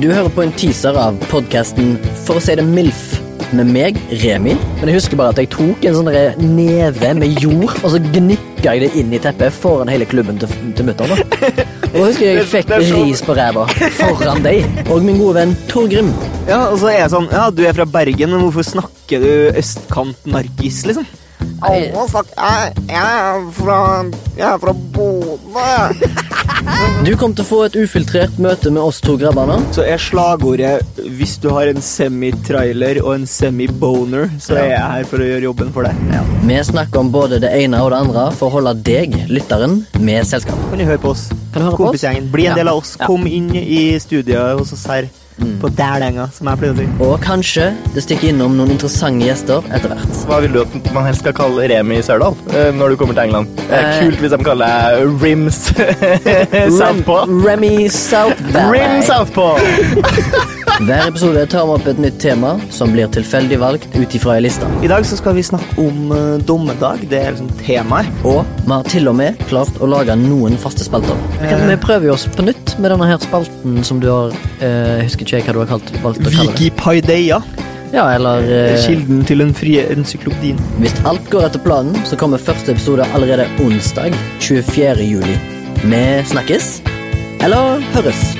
Du hører på en teaser av podkasten For å si det MILF med meg, Remi. Men jeg husker bare at jeg tok en sånn neve med jord, og så gnikka jeg det inn i teppet foran hele klubben til, til mutter'n. Og da husker jeg jeg fikk ris på ræva foran deg og min gode venn Torgrim. Ja, og så er jeg sånn Ja, du er fra Bergen, men hvorfor snakker du østkant-narkis, liksom? Å, fuck, jeg, jeg er fra Jeg er fra Bodø. Du kom til å få et ufiltrert møte med oss to grabbene. Så er slagordet 'hvis du har en semi-trailer og en semi-boner', så er jeg her for å gjøre jobben for deg. Vi snakker om både det ene og det andre for å holde deg, lytteren, med selskap. Kan du høre på oss? Kan du høre på oss? Kompisgjengen. Bli en Ja. del av oss. Kom inn i studiet hos oss her på Dælenga, som jeg pleier å si. Og kanskje det stikker innom noen interessante gjester etter hvert. Hva vil du at man helst skal kalle Remi Sørdal eh, når du kommer til England? Det er Eh. kult hvis de kaller deg Rims Southpaw. Rem- Remy Southpaw. Rim Southpaw! Hver episode tar vi opp et nytt tema som blir tilfeldig valgt ut ifra ei liste. I dag så skal vi snakke om uh, dommedag. Det er liksom temaet. Og vi har til og med klart å lage noen faste spalter. Vi, vi prøver oss på nytt med denne her spalten som du har uh, Jeg husker ikke hva du har kalt, valgt å kalle det. Wikipedia. Ja, eller uh, Kilden til den frie encyklopedien. Hvis alt går etter planen, så kommer første episode allerede onsdag 24. juli. Vi snakkes. Eller høres.